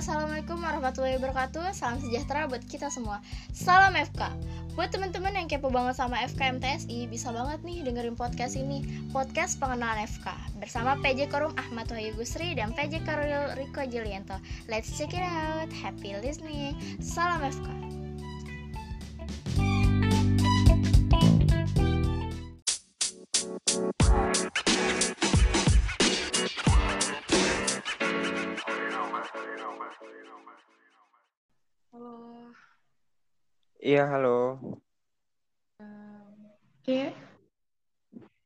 Assalamualaikum warahmatullahi wabarakatuh. Salam sejahtera buat kita semua. Salam FK Buat teman-teman yang kepo banget sama FK MTSI Bisa banget nih dengerin podcast ini. Podcast pengenalan FK Bersama PJ Korum Ahmad Wahyu Gusri Dan PJ Karul Riko Julianto. Let's check it out. Happy listening. Salam FK Iya, halo. Oke,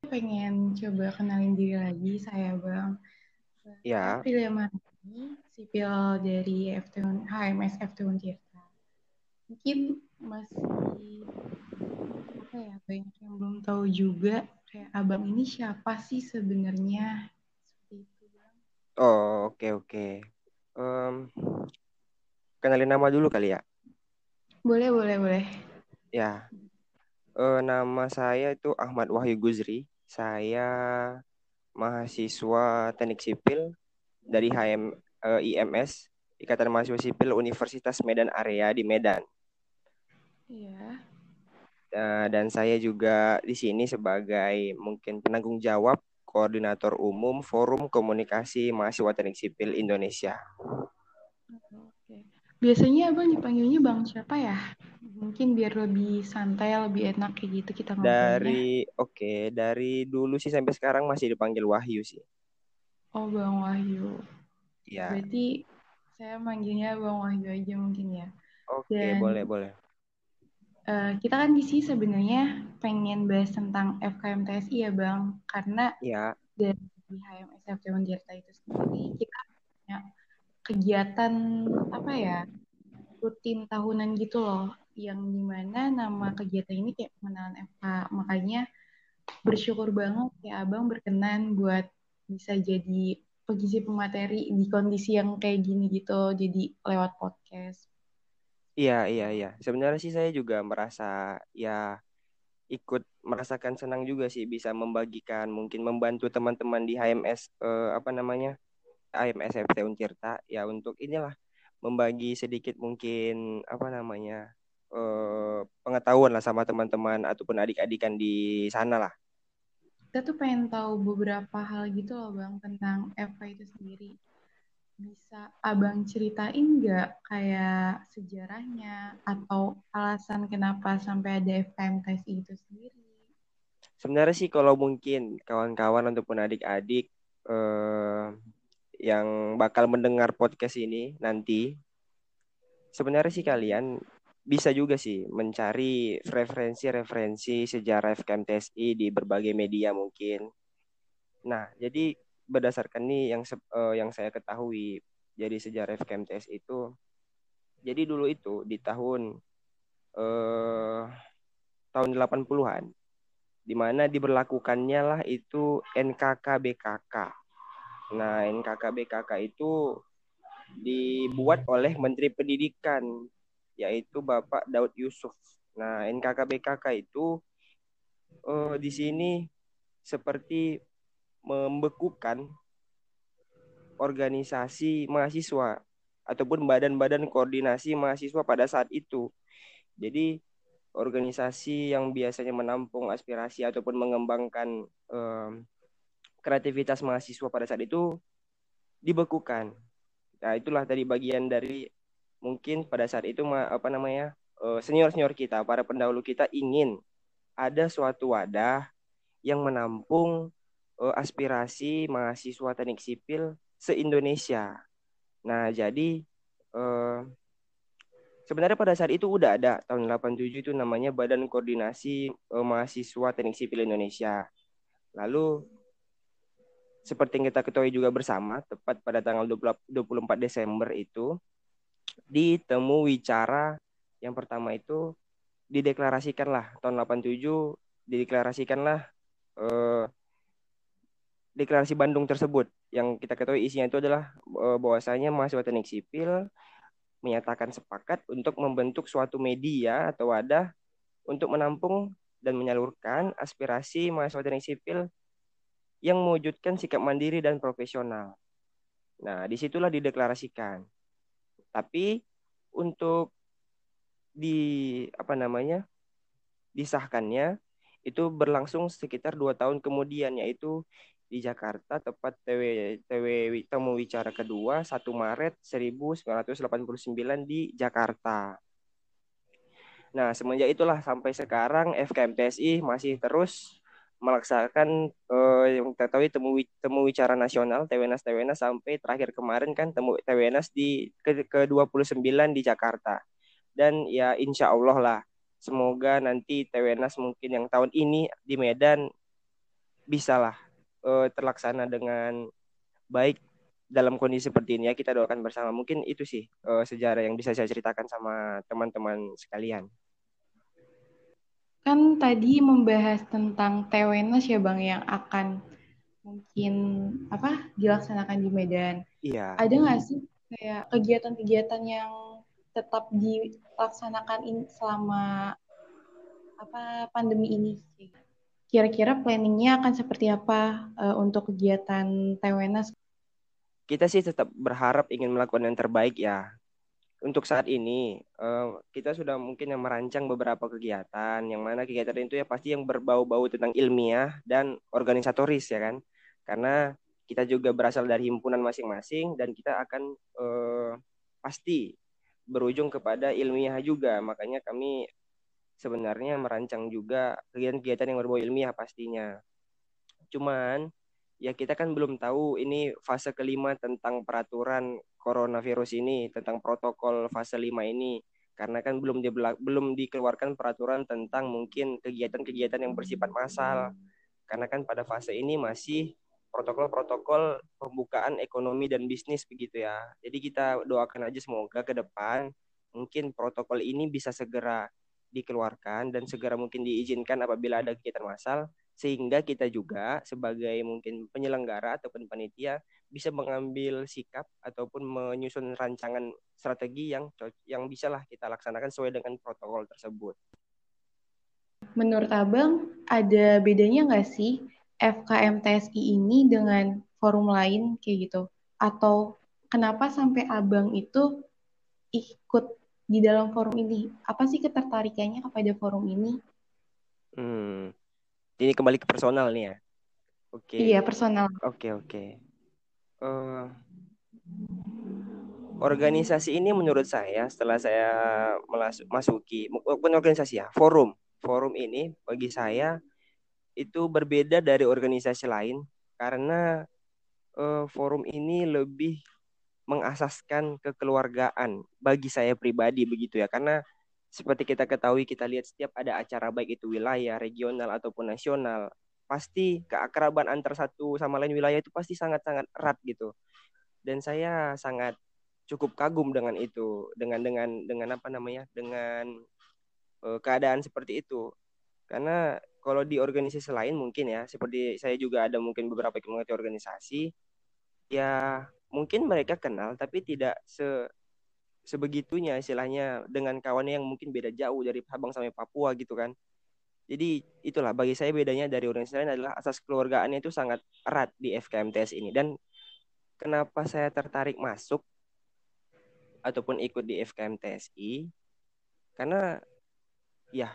pengen coba kenalin diri lagi. Saya Bang Ya, April Yamani, sipil dari FT HMS FT Tirta. Mungkin masih apa ya banyak yang belum tahu juga kayak abang ini siapa sih sebenarnya seperti itu bang. oh oke oke. Em, kenalin nama dulu kali ya. Boleh boleh boleh. Ya, eh, nama saya itu Ahmad Wahyu Guzri. Saya mahasiswa Teknik Sipil dari HM eh, IMS, Ikatan Mahasiswa Sipil Universitas Medan Area di Medan. Iya. Eh, dan saya juga di sini sebagai mungkin penanggung jawab koordinator umum Forum Komunikasi Mahasiswa Teknik Sipil Indonesia. Biasanya abang dipanggilnya bang siapa ya? Mungkin biar lebih santai, lebih enak kayak gitu kita ngobrolnya. Dari oke, dari dulu sih sampai sekarang masih dipanggil Wahyu sih. Oh bang Wahyu. Ya, Berarti saya manggilnya bang Wahyu aja mungkin ya. oke, Dan- boleh boleh. Eh, kita kan di sini sebenarnya pengen bahas tentang FKMTSI ya bang, karena Ya, di HMS FT Untirta itu sendiri kita punya kegiatan apa ya rutin tahunan gitu loh. Yang di mana nama kegiatan ini kayak pengenalan FK makanya bersyukur banget ya abang berkenan buat bisa jadi pengisi pemateri di kondisi yang kayak gini gitu jadi lewat podcast. Iya iya iya. Sebenarnya sih saya juga merasa ya ikut merasakan senang juga sih bisa membagikan mungkin membantu teman-teman di HMS eh, apa namanya HMS FT Untirta ya untuk inilah membagi sedikit mungkin apa namanya eh, pengetahuan lah sama teman-teman ataupun adik-adikan di sana lah. kita tuh pengen tahu beberapa hal gitu loh bang tentang FK itu sendiri bisa abang ceritain nggak kayak sejarahnya atau alasan kenapa sampai ada FKMTSI itu sendiri Sebenarnya sih kalau mungkin kawan-kawan ataupun adik-adik eh, yang bakal mendengar podcast ini nanti, sebenarnya sih kalian bisa juga sih mencari referensi-referensi sejarah FKMTSI di berbagai media mungkin. Nah, jadi berdasarkan nih yang eh, yang saya ketahui, jadi sejarah FKMTSI itu, jadi dulu itu di tahun eh, tahun 80-an di mana diberlakukannya lah itu NKK-BKK. Nah, NKK-BKK itu dibuat oleh Menteri Pendidikan, yaitu Bapak Daud Yusuf. Nah, NKK-BKK itu eh, di sini seperti membekukan organisasi mahasiswa ataupun badan-badan koordinasi mahasiswa pada saat itu. Jadi organisasi yang biasanya menampung aspirasi ataupun mengembangkan em, kreativitas mahasiswa pada saat itu dibekukan. Nah, itulah tadi bagian dari mungkin pada saat itu apa namanya eh, senior-senior kita, para pendahulu kita ingin ada suatu wadah yang menampung eh, aspirasi mahasiswa teknik sipil se-Indonesia. Nah, jadi eh, sebenarnya pada saat itu udah ada tahun 87 itu namanya Badan Koordinasi Mahasiswa Teknik Sipil Indonesia. Lalu seperti yang kita ketahui juga bersama, tepat pada tanggal 20 24 Desember itu ditemu wicara yang pertama itu dideklarasikanlah tahun 87 dideklarasikanlah eh, deklarasi Bandung tersebut. Yang kita ketahui isinya itu adalah eh, bahwasanya mahasiswa teknik sipil menyatakan sepakat untuk membentuk suatu media atau wadah untuk menampung dan menyalurkan aspirasi mahasiswa teknik sipil yang mewujudkan sikap mandiri dan profesional. Nah, di situlah dideklarasikan. Tapi untuk di apa namanya disahkannya itu berlangsung sekitar dua tahun kemudian yaitu di Jakarta tepat TW TW temu wicara kedua 1 Maret 1989 di Jakarta. Nah, semenjak itulah sampai sekarang FKMTSI masih terus melaksanakan uh, yang kita tahu temu temu wicara nasional TWNAS TWNAS sampai terakhir kemarin kan temu TWNAS di ke, ke 29 di Jakarta. Dan ya insya Allah lah semoga nanti TWNAS mungkin yang tahun ini di Medan bisalah uh, terlaksana dengan baik dalam kondisi seperti ini ya kita doakan bersama. Mungkin itu sih uh, sejarah yang bisa saya ceritakan sama teman-teman sekalian kan tadi membahas tentang TWNS ya Bang yang akan mungkin apa dilaksanakan di Medan. Iya. Ada nggak sih kayak kegiatan-kegiatan yang tetap dilaksanakan in, selama apa pandemi ini? Kira-kira planningnya akan seperti apa uh, untuk kegiatan TWNS? Kita sih tetap berharap ingin melakukan yang terbaik ya untuk saat ini uh, kita sudah mungkin yang merancang beberapa kegiatan yang mana kegiatan itu ya pasti yang berbau-bau tentang ilmiah dan organisatoris ya kan? Karena kita juga berasal dari himpunan masing-masing dan kita akan uh, pasti berujung kepada ilmiah juga. Makanya kami sebenarnya merancang juga kegiatan-kegiatan yang berbau ilmiah pastinya. Cuman ya kita kan belum tahu ini fase kelima tentang peraturan coronavirus ini tentang protokol fase 5 ini. Karena kan belum di, belum dikeluarkan peraturan tentang mungkin kegiatan-kegiatan yang bersifat massal. Karena kan pada fase ini masih protokol-protokol pembukaan ekonomi dan bisnis begitu ya. Jadi kita doakan aja semoga ke depan mungkin protokol ini bisa segera dikeluarkan dan segera mungkin diizinkan apabila ada kegiatan massal sehingga kita juga sebagai mungkin penyelenggara ataupun panitia bisa mengambil sikap ataupun menyusun rancangan strategi yang yang bisalah kita laksanakan sesuai dengan protokol tersebut. Menurut Abang, ada bedanya nggak sih FKMTSI ini dengan forum lain kayak gitu? Atau kenapa sampai Abang itu ikut di dalam forum ini? Apa sih ketertarikannya kepada forum ini? Hmm, ini kembali ke personal nih ya. Oke. Okay. Iya, personal. Oke, okay, oke. Okay uh, organisasi ini menurut saya setelah saya masuki bukan organisasi ya forum forum ini bagi saya itu berbeda dari organisasi lain karena uh, forum ini lebih mengasaskan kekeluargaan bagi saya pribadi begitu ya karena seperti kita ketahui kita lihat setiap ada acara baik itu wilayah regional ataupun nasional pasti keakraban antar satu sama lain wilayah itu pasti sangat-sangat erat gitu. Dan saya sangat cukup kagum dengan itu, dengan dengan dengan apa namanya? dengan uh, keadaan seperti itu. Karena kalau di organisasi lain mungkin ya, seperti saya juga ada mungkin beberapa yang mengerti organisasi, ya mungkin mereka kenal tapi tidak se sebegitunya istilahnya dengan kawannya yang mungkin beda jauh dari Sabang sampai Papua gitu kan. Jadi itulah bagi saya bedanya dari organisasi lain adalah asas keluargaannya itu sangat erat di FKMTS ini. Dan kenapa saya tertarik masuk ataupun ikut di FKMTSI karena ya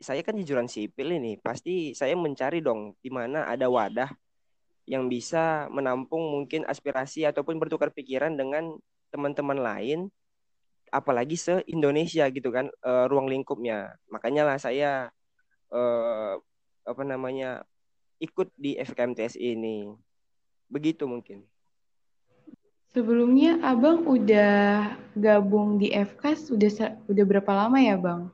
saya kan jurusan sipil ini pasti saya mencari dong di mana ada wadah yang bisa menampung mungkin aspirasi ataupun bertukar pikiran dengan teman-teman lain apalagi se Indonesia gitu kan uh, ruang lingkupnya makanya lah saya uh, apa namanya ikut di FKMTS ini. Begitu mungkin. Sebelumnya Abang udah gabung di FK sudah udah berapa lama ya, Bang?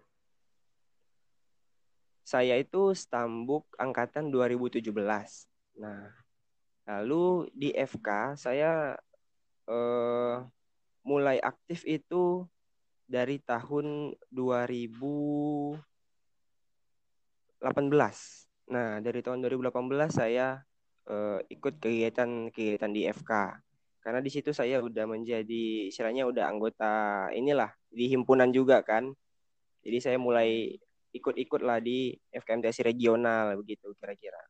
Saya itu stambuk angkatan 2017. Nah, lalu di FK saya eh, mulai aktif itu dari tahun 2000 18. Nah, dari tahun 2018 saya uh, ikut kegiatan-kegiatan di FK. Karena di situ saya udah menjadi istilahnya udah anggota inilah di himpunan juga kan. Jadi saya mulai ikut-ikut lah di FKMTS regional begitu kira-kira.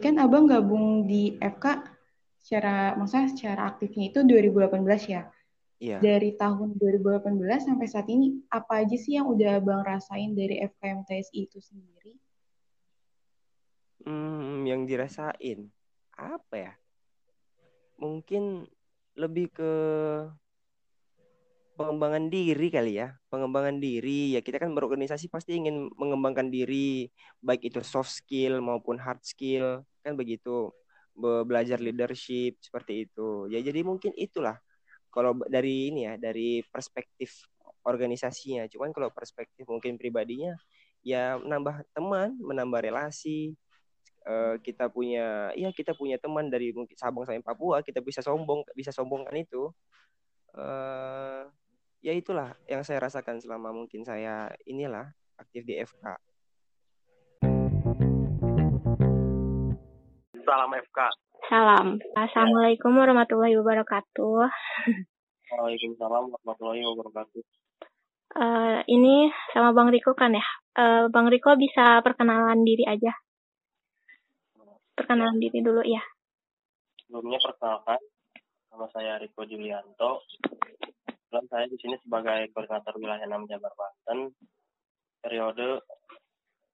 Kan Abang gabung di FK secara maksudnya secara aktifnya itu 2018 ya. Iya. Dari tahun 2018 sampai saat ini, apa aja sih yang udah Bang rasain dari FKM TSI itu sendiri? Hmm, yang dirasain apa ya? Mungkin lebih ke pengembangan diri kali ya. Pengembangan diri ya kita kan berorganisasi pasti ingin mengembangkan diri baik itu soft skill maupun hard skill kan begitu. Be- Belajar leadership seperti itu. Ya jadi mungkin itulah kalau dari ini ya dari perspektif organisasinya. Cuman kalau perspektif mungkin pribadinya ya menambah teman, menambah relasi. Eh, kita punya ya kita punya teman dari mungkin Sabang sampai Papua, kita bisa sombong bisa sombongkan itu. eh ya itulah yang saya rasakan selama mungkin saya inilah aktif di FK. Salam FK. Salam. Assalamualaikum warahmatullahi wabarakatuh. Waalaikumsalam warahmatullahi wabarakatuh. Eh, ini sama Bang Riko kan ya? Eh, Bang Riko bisa perkenalan diri aja. Perkenalan diri dulu ya. Sebelumnya perkenalkan, nama saya Riko Julianto. Dan saya di sini sebagai koordinator wilayah 6 Jabar Banten periode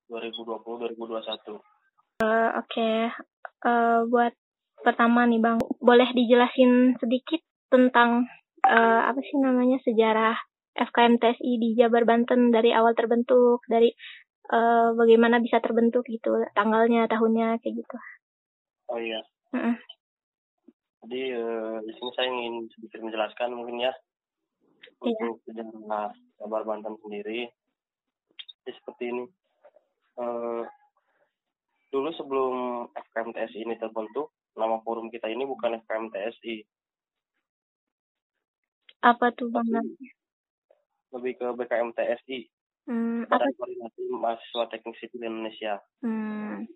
2020-2021. Eh, Oke. Eh, buat pertama nih Bang, boleh dijelasin sedikit tentang eh, apa sih namanya sejarah FKM TSI di Jabar Banten dari awal terbentuk, dari eh, bagaimana bisa terbentuk gitu, tanggalnya, tahunnya kayak gitu. Oh iya. Mm-mm. Jadi eh, di sini saya ingin sedikit menjelaskan mungkin ya Iya. untuk sejarah Jabar Banten sendiri. Jadi seperti ini. Dulu sebelum FKM TSI ini terbentuk, nama forum kita ini bukan FKM TSI, Apa tuh Bang? lebih ke BKM TSI, Hmm, apa Koordinasi Mahasiswa Teknik Sipil Indonesia. Hmm,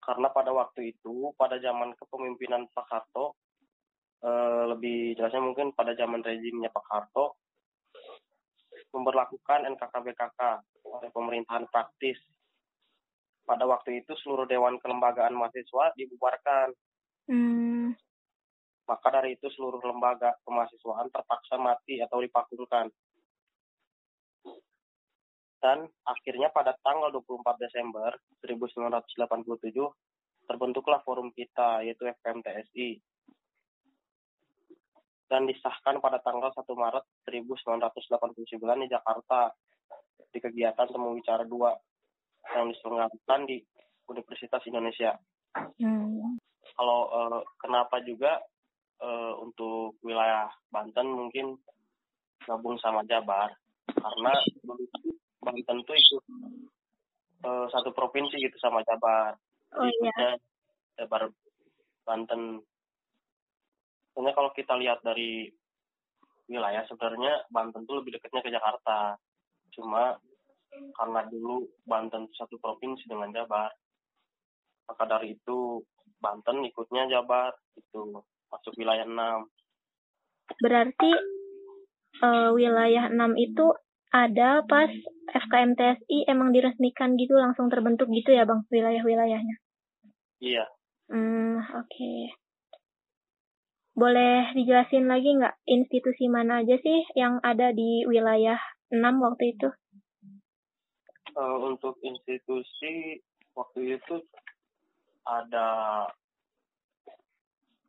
Karena pada waktu itu, pada zaman kepemimpinan Pak Harto, eh, lebih jelasnya mungkin pada zaman rezimnya Pak Harto, memperlakukan NKKBKK oleh pemerintahan praktis. Pada waktu itu seluruh Dewan Kelembagaan Mahasiswa dibubarkan. hmm, Maka dari itu seluruh lembaga kemahasiswaan terpaksa mati atau dipakumkan. Dan akhirnya pada tanggal 24 Desember 1987 terbentuklah forum kita yaitu FKMTSI. Dan disahkan pada tanggal 1 Maret 1989 di Jakarta di kegiatan Temu Bicara 2 yang diselenggarakan di Universitas Indonesia. Hmm, kalau eh, kenapa juga eh, untuk wilayah Banten mungkin gabung sama Jabar? Karena Banten ikut eh, satu provinsi gitu sama Jabar. Oh, iya. Jabar Banten. Sebenarnya kalau kita lihat dari wilayah sebenarnya Banten tuh lebih dekatnya ke Jakarta. Cuma karena dulu Banten satu provinsi dengan Jabar maka dari itu Banten ikutnya Jabar itu masuk wilayah 6 berarti eh, wilayah 6 itu ada pas FKM TSI emang diresmikan gitu langsung terbentuk gitu ya Bang wilayah-wilayahnya. iya Hmm, oke. Boleh dijelasin lagi nggak institusi mana aja sih yang ada di wilayah 6 waktu itu? Eh, untuk institusi waktu itu ada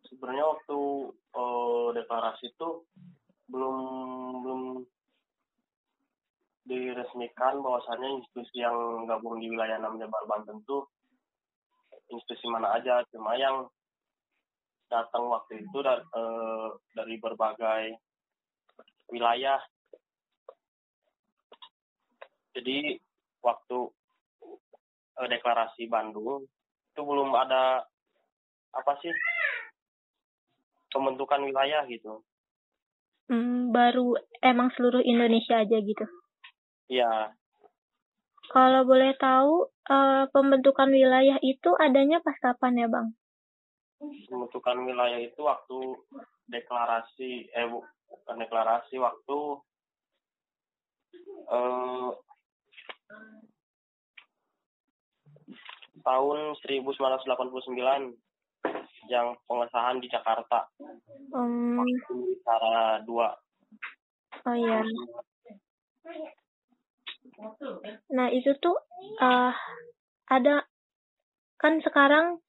sebenarnya waktu eh, deklarasi itu belum belum diresmikan bahwasannya institusi yang gabung di wilayah 6 Jabar Banten itu institusi mana aja cuma yang datang waktu itu dari, eh, dari berbagai wilayah. Jadi waktu eh, deklarasi Bandung itu belum ada apa sih pembentukan wilayah gitu Hmm, baru emang seluruh Indonesia aja gitu. ya Kalau boleh tahu eh, pembentukan wilayah itu adanya pas kapan ya Bang? pembentukan wilayah itu waktu deklarasi eh bu- bukan deklarasi waktu eh, tahun 1989 yang pengesahan di Jakarta. Um, Cara dua. oh iya. Nah, itu tuh eh ada kan sekarang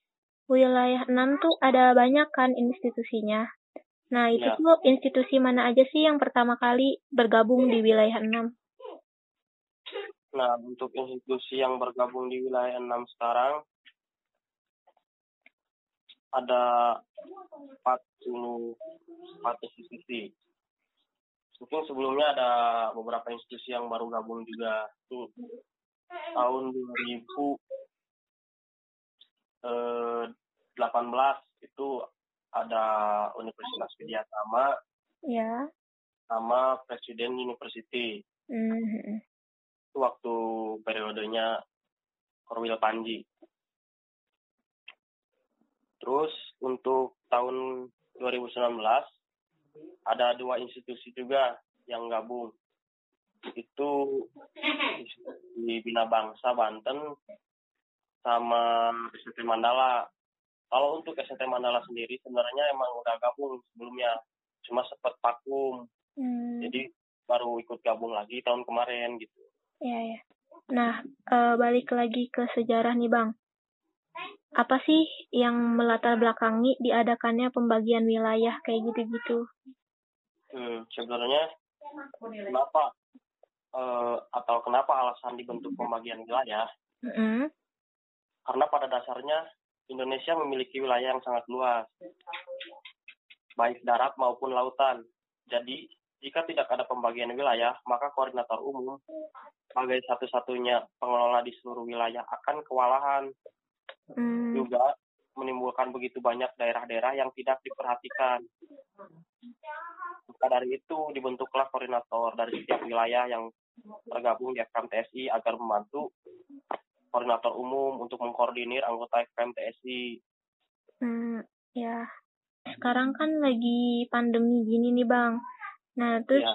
wilayah 6 tuh ada banyak kan institusinya. Nah, itu Ya. tuh institusi mana aja sih yang pertama kali bergabung di wilayah 6? Nah, untuk institusi yang bergabung di wilayah 6 sekarang ada 44 institusi. Mungkin sebelumnya ada beberapa institusi yang baru gabung juga. Tuh, tahun 2018 itu ada Universitas Widyatama Ya. sama Presiden University. Mhm. Itu waktu periodenya Korwil Panji. Terus untuk tahun 2019 ada dua institusi juga yang gabung. Itu di Bina Bangsa Banten sama SNT Mandala. Kalau untuk SNT Mandala sendiri sebenarnya emang udah gabung sebelumnya, cuma sempat vakum. Hmm, Jadi baru ikut gabung lagi tahun kemarin gitu. Ya ya. Nah, eh, balik lagi ke sejarah nih, Bang. Apa sih yang melatar belakangi diadakannya pembagian wilayah kayak gitu-gitu? Hmm, sebenarnya kenapa eh, atau kenapa alasan dibentuk pembagian wilayah? Mm-mm. Karena pada dasarnya Indonesia memiliki wilayah yang sangat luas, baik darat maupun lautan. Jadi jika tidak ada pembagian wilayah, maka koordinator umum sebagai satu-satunya pengelola di seluruh wilayah akan kewalahan. Hmm, Juga menimbulkan begitu banyak daerah-daerah yang tidak diperhatikan. Maka dari itu dibentuklah koordinator dari setiap wilayah yang tergabung di FKM TSI agar membantu koordinator umum untuk mengkoordinir anggota FKM TSI. hmm, ya. Sekarang kan lagi pandemi gini nih, Bang. Nah, terus Ya.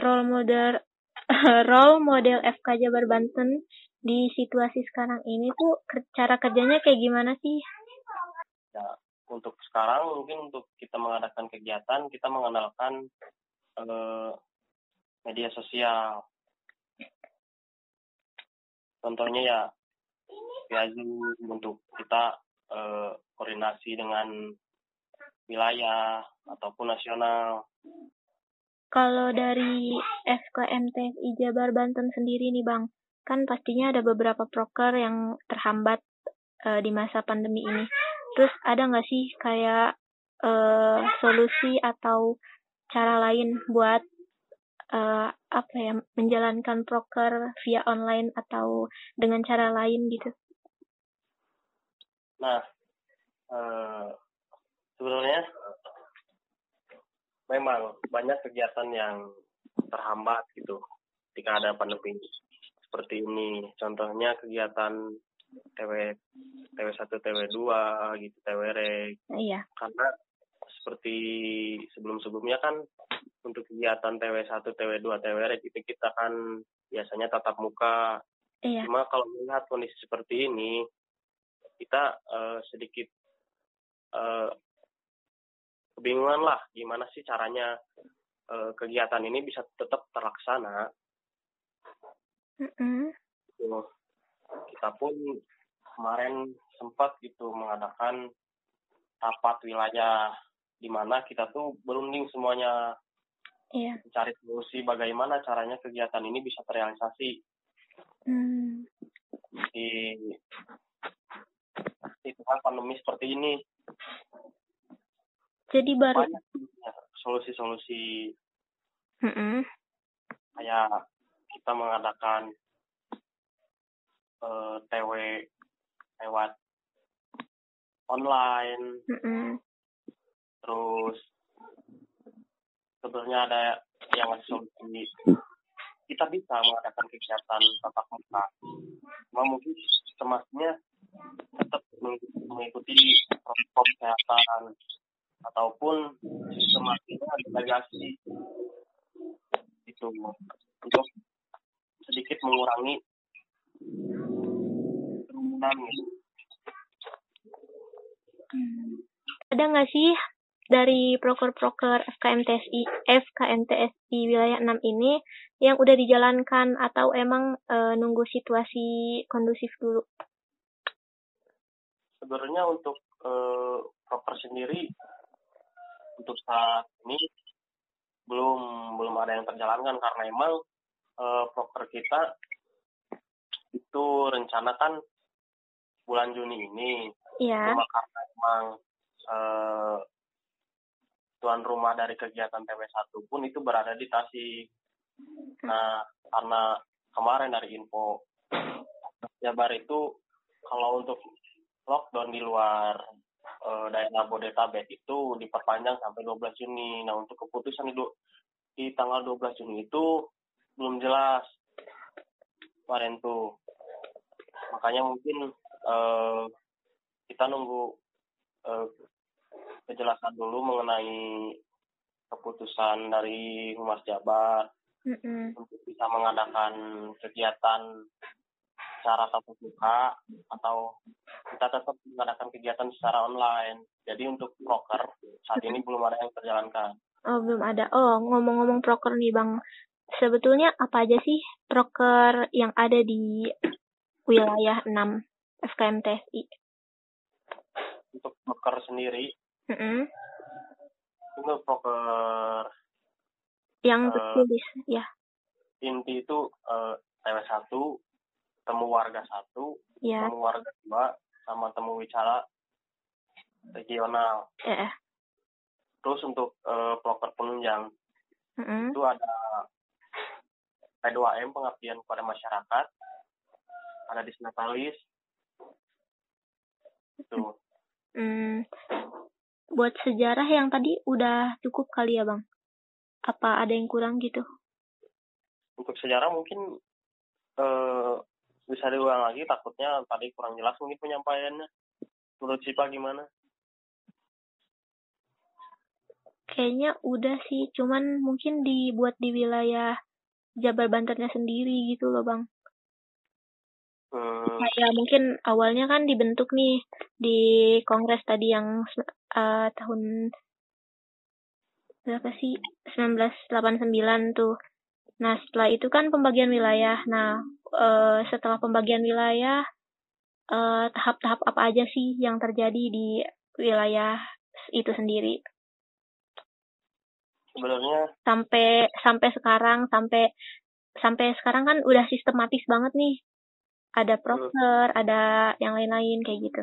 role model role model FK Jabar Banten di situasi sekarang ini tuh cara kerjanya kayak gimana sih? Ya, untuk sekarang mungkin untuk kita mengadakan kegiatan kita mengandalkan eh, media sosial. Contohnya ya via Zoom untuk kita eh, koordinasi dengan wilayah ataupun nasional. Kalau dari FKM TSI Jabar Banten sendiri nih Bang, kan pastinya ada beberapa proker yang terhambat eh, di masa pandemi ini. Terus ada nggak sih kayak eh, solusi atau cara lain buat eh, apa ya menjalankan proker via online atau dengan cara lain gitu? Nah, eh, sebenarnya memang banyak kegiatan yang terhambat gitu ketika ada pandemi seperti ini. Contohnya kegiatan TW TW1, TW2 gitu, TWR Iya. karena seperti sebelum-sebelumnya kan untuk kegiatan TW1, TW2, TWR itu kita kan biasanya tatap muka. Iya. Cuma kalau melihat kondisi seperti ini, kita eh, sedikit eh, kebingungan lah gimana sih caranya eh, kegiatan ini bisa tetap terlaksana. Gitu. Kita pun kemarin sempat gitu mengadakan rapat wilayah di mana kita tuh berunding semuanya Iya. mencari solusi bagaimana caranya kegiatan ini bisa terrealisasi Hmm. di di tengah pandemi seperti ini. Jadi baru. Banyak solusi-solusi Mm-mm. kayak kita mengadakan eh, TW lewat online, Mm-mm. terus sebenarnya ada yang solusi kita bisa mengadakan kegiatan tatap muka. Cuma mungkin semestinya tetap mengikuti, mengikuti protokol kesehatan ataupun sistematiknya delegasi itu untuk sedikit mengurangi kerumunan. Hmm. ada nggak sih dari proker-proker FKMTSI FKMTSI wilayah 6 ini yang udah dijalankan atau emang uh, nunggu situasi kondusif dulu? Sebenarnya untuk uh, proker sendiri untuk saat ini belum belum ada yang terjalankan karena emang uh, proker kita itu rencana kan bulan Juni ini. Iya. Cuma karena emang uh, tuan rumah dari kegiatan TW1 pun itu berada di Tasik. Nah, karena kemarin dari info Jabar itu kalau untuk lockdown di luar uh, daerah Bodetabek itu diperpanjang sampai 12 Juni. Nah, untuk keputusan itu di tanggal 12 Juni itu belum jelas kemarin tuh. Makanya mungkin uh, kita nunggu uh, kejelasan dulu mengenai keputusan dari Humas Jabar mm-hmm. untuk bisa mengadakan kegiatan secara tatap muka atau kita tetap mengadakan kegiatan secara online. Jadi untuk broker saat ini belum ada yang terjalankan. Oh belum ada. Oh ngomong-ngomong broker nih bang, sebetulnya apa aja sih broker yang ada di wilayah 6 FKMTSI? Untuk broker sendiri, Mm -hmm. Itu proker yang uh, tertulis ya. Inti itu uh, TW satu, temu warga satu, yeah. temu warga dua, sama temu wicara regional. Yeah. Terus untuk uh, proker penunjang mm -hmm. itu ada P2M pengabdian kepada masyarakat, ada disnatalis, itu. Hmm, buat sejarah yang tadi udah cukup kali ya bang? Apa ada yang kurang gitu? Untuk sejarah mungkin uh, bisa diulang lagi, takutnya tadi kurang jelas mungkin penyampaiannya. Menurut Sipa gimana? Kayaknya udah sih, cuman mungkin dibuat di wilayah Jabar Bantennya sendiri gitu loh bang. Hmm. Ya mungkin awalnya kan dibentuk nih di kongres tadi yang uh, tahun berapa sih 1989 tuh. Nah setelah itu kan pembagian wilayah. Nah uh, setelah pembagian wilayah tahap-tahap uh, apa aja sih yang terjadi di wilayah itu sendiri? Sebenarnya sampai sampai sekarang sampai sampai sekarang kan udah sistematis banget nih ada proker, hmm. ada yang lain-lain kayak gitu.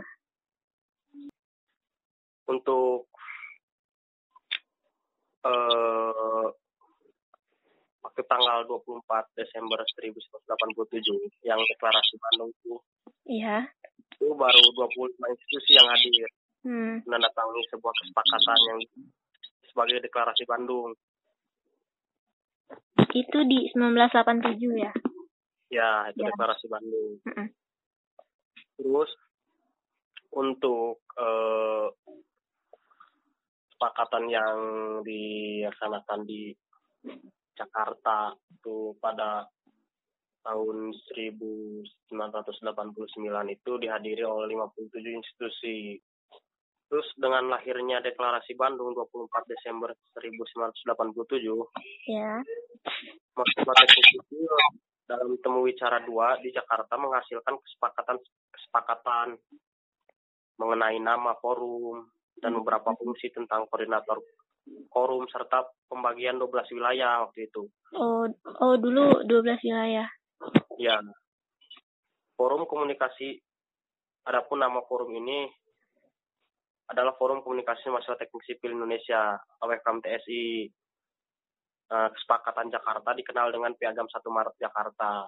Untuk uh, waktu tanggal 24 Desember 1987 yang deklarasi Bandung itu. Iya. Itu baru 25 institusi yang hadir. Hmm. Menandatangani sebuah kesepakatan yang sebagai deklarasi Bandung. Itu di 1987 ya? Ya, itu ya. deklarasi Bandung. Mm -mm. Terus untuk eh, kesepakatan yang dilaksanakan di Jakarta itu pada tahun 1989 itu dihadiri oleh 57 institusi. Terus dengan lahirnya deklarasi Bandung 24 Desember 1987, ya. Sipil dalam temu wicara dua di Jakarta menghasilkan kesepakatan kesepakatan mengenai nama forum dan beberapa fungsi tentang koordinator forum serta pembagian 12 wilayah waktu itu. Oh, oh dulu 12 wilayah. Ya. Forum komunikasi adapun nama forum ini adalah Forum Komunikasi Masyarakat Teknik Sipil Indonesia atau TSI uh, kesepakatan Jakarta dikenal dengan Piagam 1 Maret Jakarta.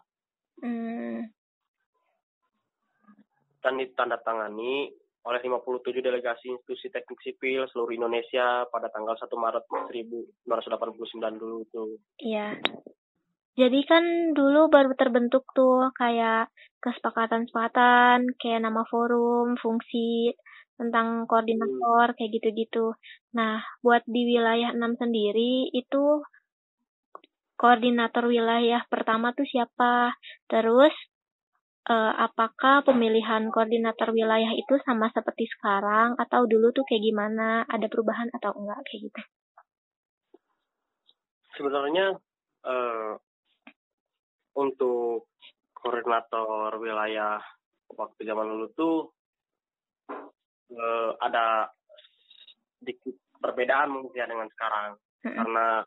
Hmm. Dan ditandatangani oleh 57 delegasi institusi teknik sipil seluruh Indonesia pada tanggal 1 Maret 1989 dulu itu. Iya. Jadi kan dulu baru terbentuk tuh kayak kesepakatan-kesepakatan, kayak nama forum, fungsi, tentang koordinator, kayak gitu-gitu. Nah, buat di wilayah 6 sendiri itu koordinator wilayah pertama tuh siapa, terus eh, apakah pemilihan koordinator wilayah itu sama seperti sekarang? Atau dulu tuh kayak gimana? Ada perubahan atau enggak? Kayak gitu? sebenarnya eh, untuk koordinator wilayah waktu zaman dulu tuh eh, ada sedikit perbedaan mungkin ya dengan sekarang. Karena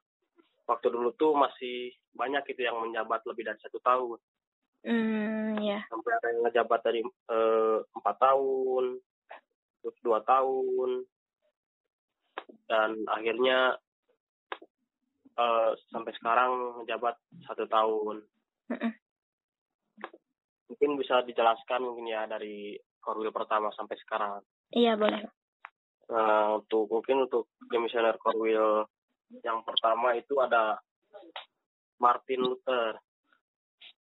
waktu dulu tuh masih banyak itu yang menjabat lebih dari satu tahun Hmm, ya. sampai ada yang ngejabat dari eh, empat tahun terus dua tahun dan akhirnya eh, sampai sekarang ngejabat satu tahun Mm-mm. mungkin bisa dijelaskan mungkin ya dari korwil pertama sampai sekarang Iya, boleh. Nah, untuk mungkin untuk demisioner korwil yang pertama itu ada Martin Luther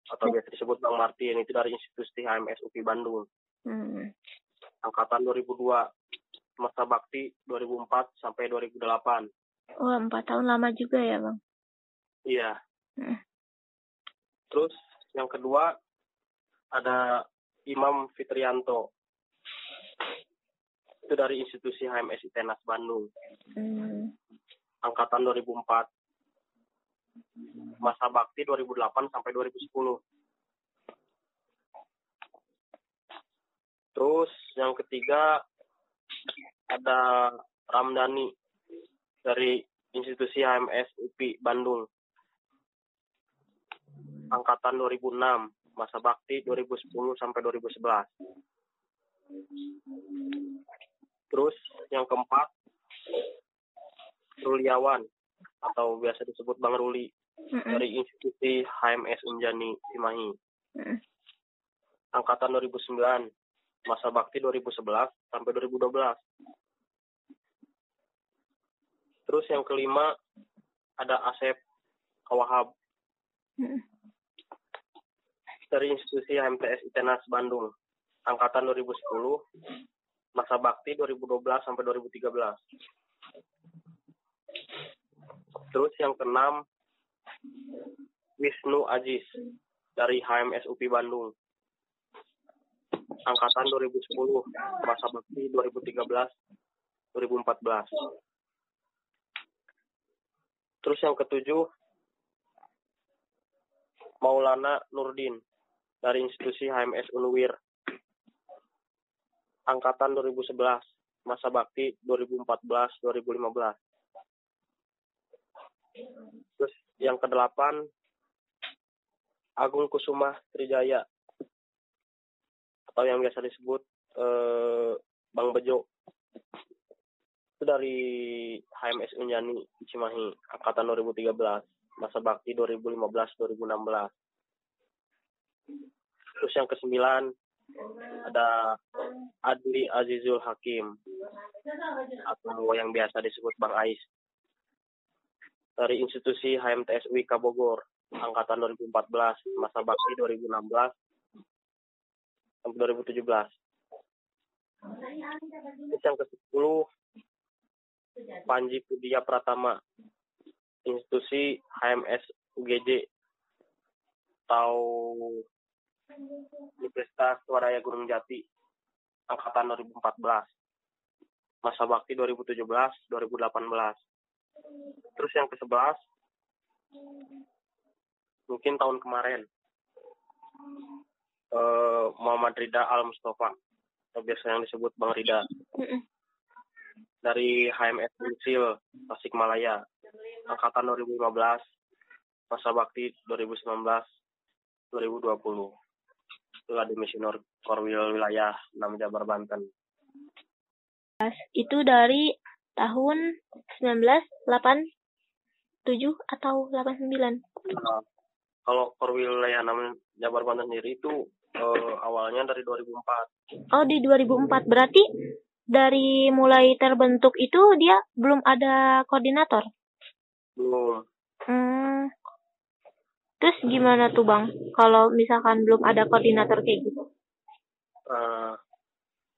atau biasa disebut Bang Martin itu dari institusi HMS UPI Bandung Hmm. angkatan 2002 masa bakti 2004 sampai 2008 Oh, empat tahun lama juga ya, Bang? iya Hmm. terus yang kedua ada Imam Fitrianto itu dari institusi HMS ITENAS Bandung Hmm. angkatan 2004 masa bakti 2008 sampai 2010 terus yang ketiga ada Ramdhani dari institusi HMS UPI Bandung. Angkatan 2006 masa bakti 2010 sampai 2011 terus yang keempat Ruliawan atau biasa disebut Bang Ruli Mm-mm. dari institusi HMS Unjani Cimahi Mm. angkatan 2009 masa bakti 2011 sampai 2012 terus yang kelima ada Asep Kawahab Mm. dari institusi HMTS ITENAS Bandung angkatan 2010 masa bakti 2012 sampai 2013 terus yang keenam Wisnu Ajis dari HMS UPI Bandung. Angkatan 2010 masa bakti 2013 2014 terus yang ketujuh Maulana Nurdin dari institusi HMS Unwir angkatan 2011 masa bakti 2014 2015 terus yang kedelapan Agung Kusuma Trijaya. Atau yang biasa disebut eh, Bang Bejo. Itu dari HMS Unjani Cimahi angkatan 2013 masa bakti 2015 2016 terus yang kesembilan ada Adli Azizul Hakim. Atau yang biasa disebut Bang Ais dari institusi HMTS UIK Bogor angkatan 2014 masa bakti 2016 sampai 2017 terus yang ke-10 Panji Pudia Pratama institusi HMS UGJ atau Universitas Swadaya Gunung Jati angkatan 2014 masa bakti 2017 2018 terus yang ke-11 mungkin tahun kemarin eh, Muhammad Rida Al Mustafa atau biasa yang disebut Bang Rida. Dari HMS Insil Tasikmalaya angkatan 2015 masa bakti 2019 2020 itu ada misioner Korwil wilayah 6 Jabar Banten. Itu dari tahun 1987 atau 89? Nah, kalau Korwil wilayah 6 Jabar Banten sendiri itu eh, awalnya dari 2004 Oh, di 2004. Berarti dari mulai terbentuk itu dia belum ada koordinator? belum Hmm. Terus gimana tuh Bang? Kalau misalkan belum ada koordinator kayak gitu? eh,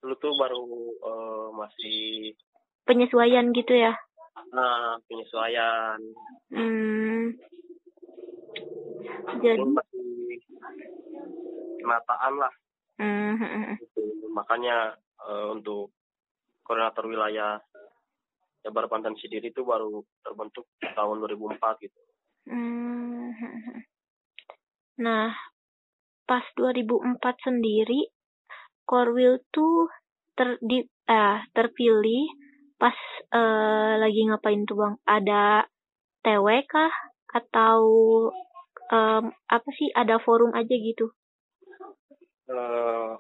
dulu tuh baru eh, masih Penyesuaian gitu ya? nah, penyesuaian Hmm. Jadi, Dulu masih penataan lah. Hmm. Gitu. Makanya eh, untuk koordinator wilayah Jabar Banten sendiri itu baru terbentuk tahun 2004 gitu. Hmm. Nah, pas 2004 sendiri, Korwil tuh ter, di, eh, terpilih pas eh, lagi ngapain tuh bang? Ada TW kah? Atau em, apa sih? Ada forum aja gitu? Eh,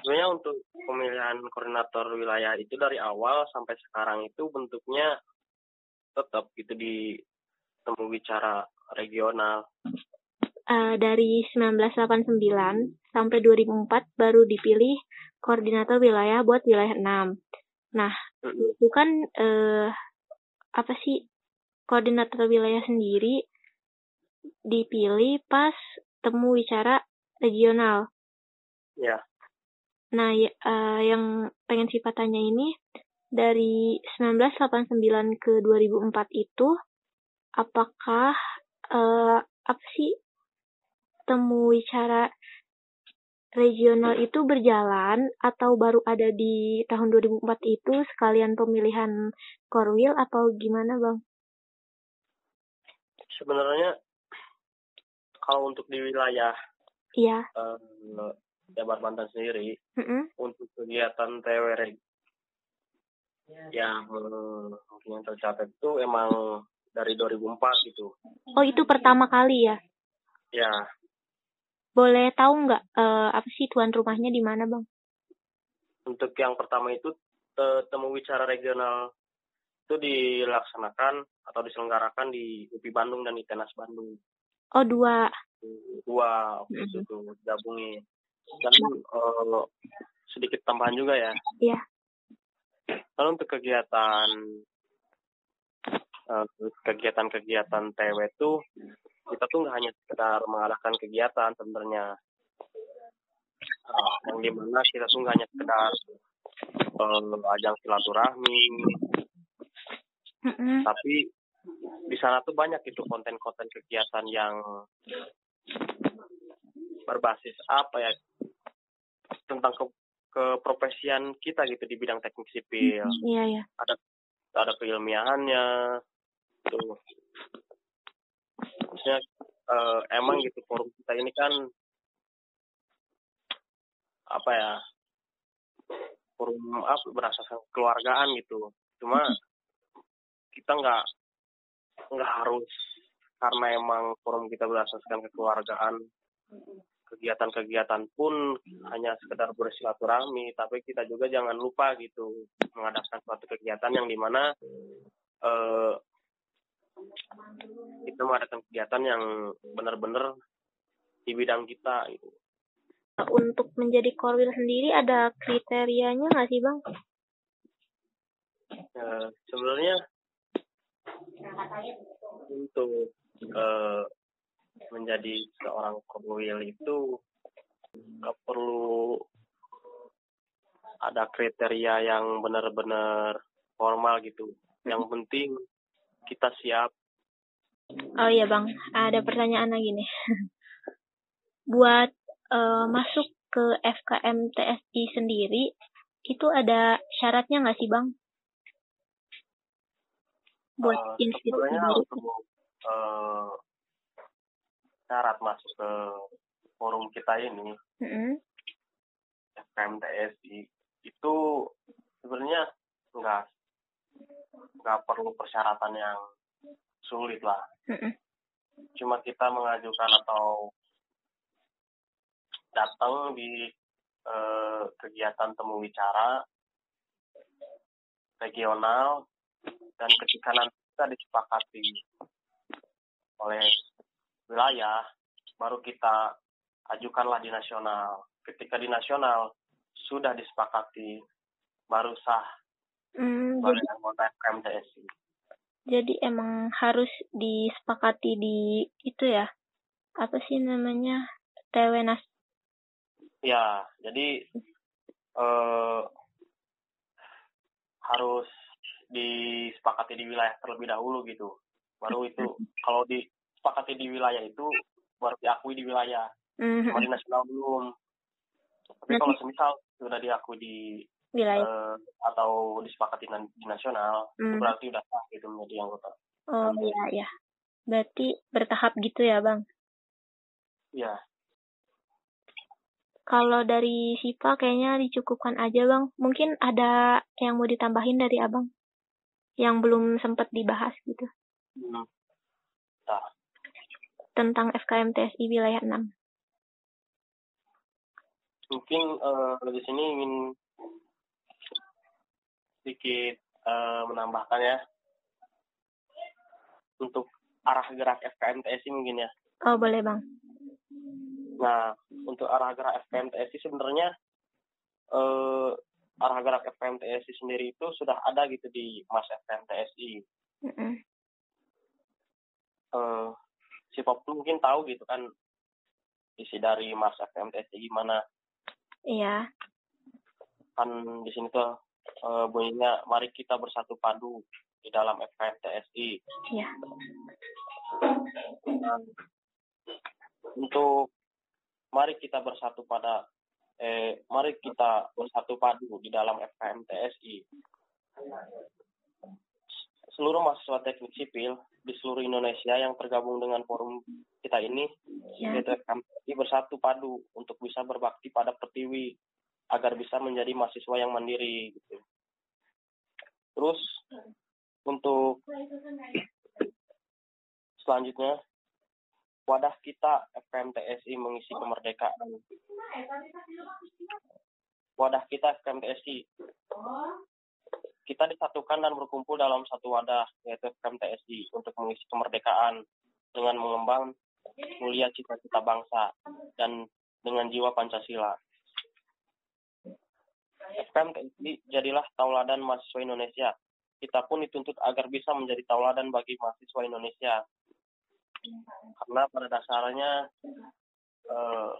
sebenarnya untuk pemilihan koordinator wilayah itu dari awal sampai sekarang itu bentuknya tetap gitu di temu bicara regional. Eh, dari 1989 sampai 2004 baru dipilih koordinator wilayah buat wilayah 6. Nah. Itu kan eh, apa sih koordinator wilayah sendiri dipilih pas temu bicara regional. Ya, Nah, ya- eh, yang pengen sifat tanya ini dari 1989 ke 2004 itu apakah eh, apa sih temu bicara regional itu berjalan atau baru ada di tahun 2004 itu sekalian pemilihan Korwil atau gimana, Bang? sebenarnya kalau untuk di wilayah Iya. eh, Jabar Banten sendiri Mm-mm. untuk kegiatan TWR yang eh, yang tercatat itu emang dari 2004 gitu. Oh, itu pertama kali ya? Ya, Boleh tahu nggak eh, apa sih tuan rumahnya di mana, Bang? untuk yang pertama itu temu bicara regional itu dilaksanakan atau diselenggarakan di UPI Bandung dan ITENAS Bandung. Oh, dua. Dua waktu itu tuh gabungi. Dan eh, sedikit tambahan juga ya. Iya. Kalau untuk kegiatan eh, kegiatan-kegiatan TW itu kita tuh nggak hanya sekedar mengadakan kegiatan sebenarnya. Eh, yang di mana kita tuh nggak hanya sekedar eh, ajang silaturahmi. Tapi di sana tuh banyak itu konten-konten kegiatan yang berbasis apa ya tentang ke keprofesian kita gitu di bidang teknik sipil. Iya, iya. ada ada keilmiahannya tuh maksudnya eh, emang gitu forum kita ini kan apa ya forum apa berasaskan keluargaan gitu. Cuma kita nggak nggak harus karena emang forum kita berasaskan kekeluargaan kegiatan-kegiatan pun hanya sekedar bersilaturahmi tapi kita juga jangan lupa gitu mengadakan suatu kegiatan yang di mana eh, kita mengadakan kegiatan yang benar-benar di bidang kita gitu Untuk menjadi korwil sendiri ada kriterianya nggak sih, Bang? Eh, sebenarnya untuk eh, menjadi seorang korwil itu nggak perlu ada kriteria yang benar-benar formal gitu. Yang penting kita siap. Oh iya, Bang. Ada pertanyaan lagi nih. Buat eh, masuk ke FKM TSI sendiri, itu ada syaratnya nggak sih, Bang? Buat Eh, institusi untuk eh, syarat masuk ke forum kita ini Mm-mm. FKM TSI itu sebenarnya nggak nggak perlu persyaratan yang sulit lah. Mm-mm. Cuma kita mengajukan atau datang di eh, kegiatan temu bicara regional dan ketika nanti kita disepakati oleh wilayah baru kita ajukanlah di nasional. Ketika di nasional sudah disepakati baru sah Hmm, jadi, anggota jadi emang harus disepakati di itu ya? Apa sih namanya? TWNAS. Ya, jadi eh, harus disepakati di wilayah terlebih dahulu gitu. Baru itu kalau disepakati di wilayah itu baru diakui di wilayah. Mhm. Kalau di nasional belum. Tapi Nanti- kalau semisal sudah diakui di Wilayah. eh, atau disepakati di nasional, itu Hmm. berarti udah sah gitu menjadi anggota. Oh iya ya. Berarti bertahap gitu ya bang. Iya. Kalau dari SIPA kayaknya dicukupkan aja bang. Mungkin ada yang mau ditambahin dari abang yang belum sempat dibahas gitu Hmm. Nah, tentang FKM TSI wilayah 6. mungkin eh, di sini ingin sedikit eh, menambahkan ya untuk arah gerak FKM TSI mungkin ya. Oh boleh bang. Nah, untuk arah gerak FKM TSI sebenarnya eh, arah gerak FKM TSI sendiri itu sudah ada gitu di Mas FKM TSI. Mm-mm. Eh, si Pop mungkin tahu gitu kan isi dari Mas FKM TSI gimana. Iya. Kan di sini tuh bunyinya mari kita bersatu padu di dalam FKM TSI. Iya. Untuk mari kita bersatu pada eh mari kita bersatu padu di dalam FKM TSI. Seluruh mahasiswa teknik sipil di seluruh Indonesia yang tergabung dengan forum kita ini Ya. yaitu bersatu padu untuk bisa berbakti pada Pertiwi agar bisa menjadi mahasiswa yang mandiri gitu. Terus untuk selanjutnya wadah kita FKM TSI mengisi kemerdekaan. Wadah kita FKM TSI. Kita disatukan dan berkumpul dalam satu wadah yaitu FKM TSI untuk mengisi kemerdekaan dengan mengembang mulia cita-cita bangsa dan dengan jiwa Pancasila. FKM TSI jadilah tauladan mahasiswa Indonesia. Kita pun dituntut agar bisa menjadi tauladan bagi mahasiswa Indonesia karena pada dasarnya eh,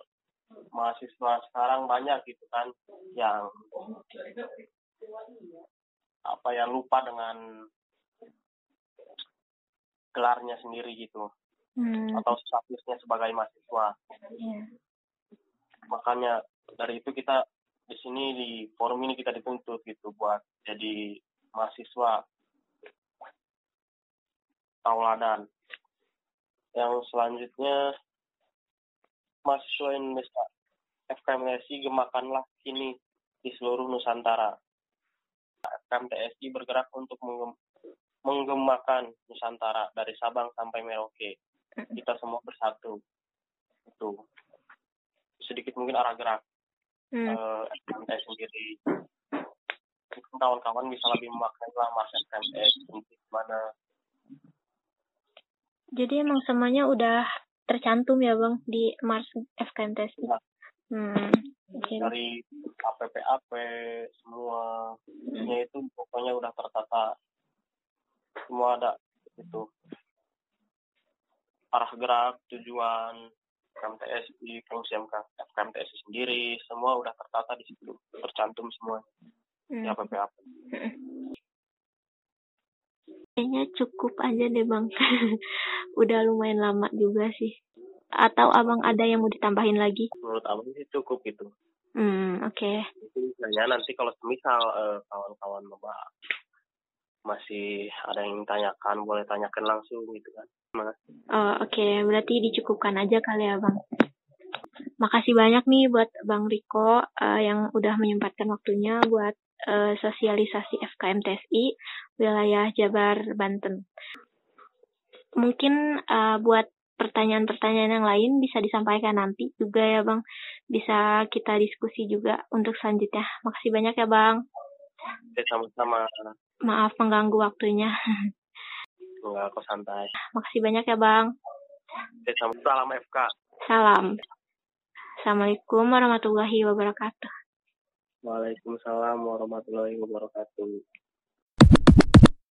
mahasiswa sekarang banyak gitu kan yang apa ya lupa dengan gelarnya sendiri gitu Hmm. atau statusnya sebagai mahasiswa Iya. makanya dari itu kita di sini di forum ini kita dituntut gitu buat jadi mahasiswa tauladan yang selanjutnya mahasiswa Indonesia FKMTSI gemakanlah kini di seluruh Nusantara. FKMTSI bergerak untuk menggem- menggemakan Nusantara dari Sabang sampai Merauke. Kita semua bersatu. Itu sedikit mungkin arah gerak Hmm. eh, FKMTS sendiri. Mungkin kawan-kawan bisa lebih memaknai lah mas FKMTS gimana Jadi emang semuanya udah tercantum ya bang di Mars FKM TSI. Iya. Hmm. Oke. dari APPAP semua isinya itu pokoknya udah tertata semua ada itu arah gerak tujuan FKMTSI fungsi MK FKMTSI sendiri semua udah tertata di situ tercantum semua di Hmm. APPAP Kayaknya cukup aja deh bang. Udah lumayan lama juga sih. Atau abang ada yang mau ditambahin lagi? menurut abang sih cukup gitu Hmm, oke. Mungkin misalnya nanti kalau semisal eh, kawan-kawan Mbak masih ada yang tanyakan boleh tanyakan langsung gitu kan. Oh, oke. Berarti dicukupkan aja kali ya bang. Makasih banyak nih buat Bang Riko eh, yang udah menyempatkan waktunya buat eh, sosialisasi FKM TSI wilayah Jabar Banten. Mungkin eh, buat pertanyaan-pertanyaan yang lain bisa disampaikan nanti juga ya Bang. Bisa kita diskusi juga untuk selanjutnya. Makasih banyak ya Bang. Oke, sama-sama Maaf mengganggu waktunya. nggak kok santai Makasih banyak ya Bang. Oke, sama salam FK Salam. Assalamualaikum warahmatullahi wabarakatuh. Waalaikumsalam warahmatullahi wabarakatuh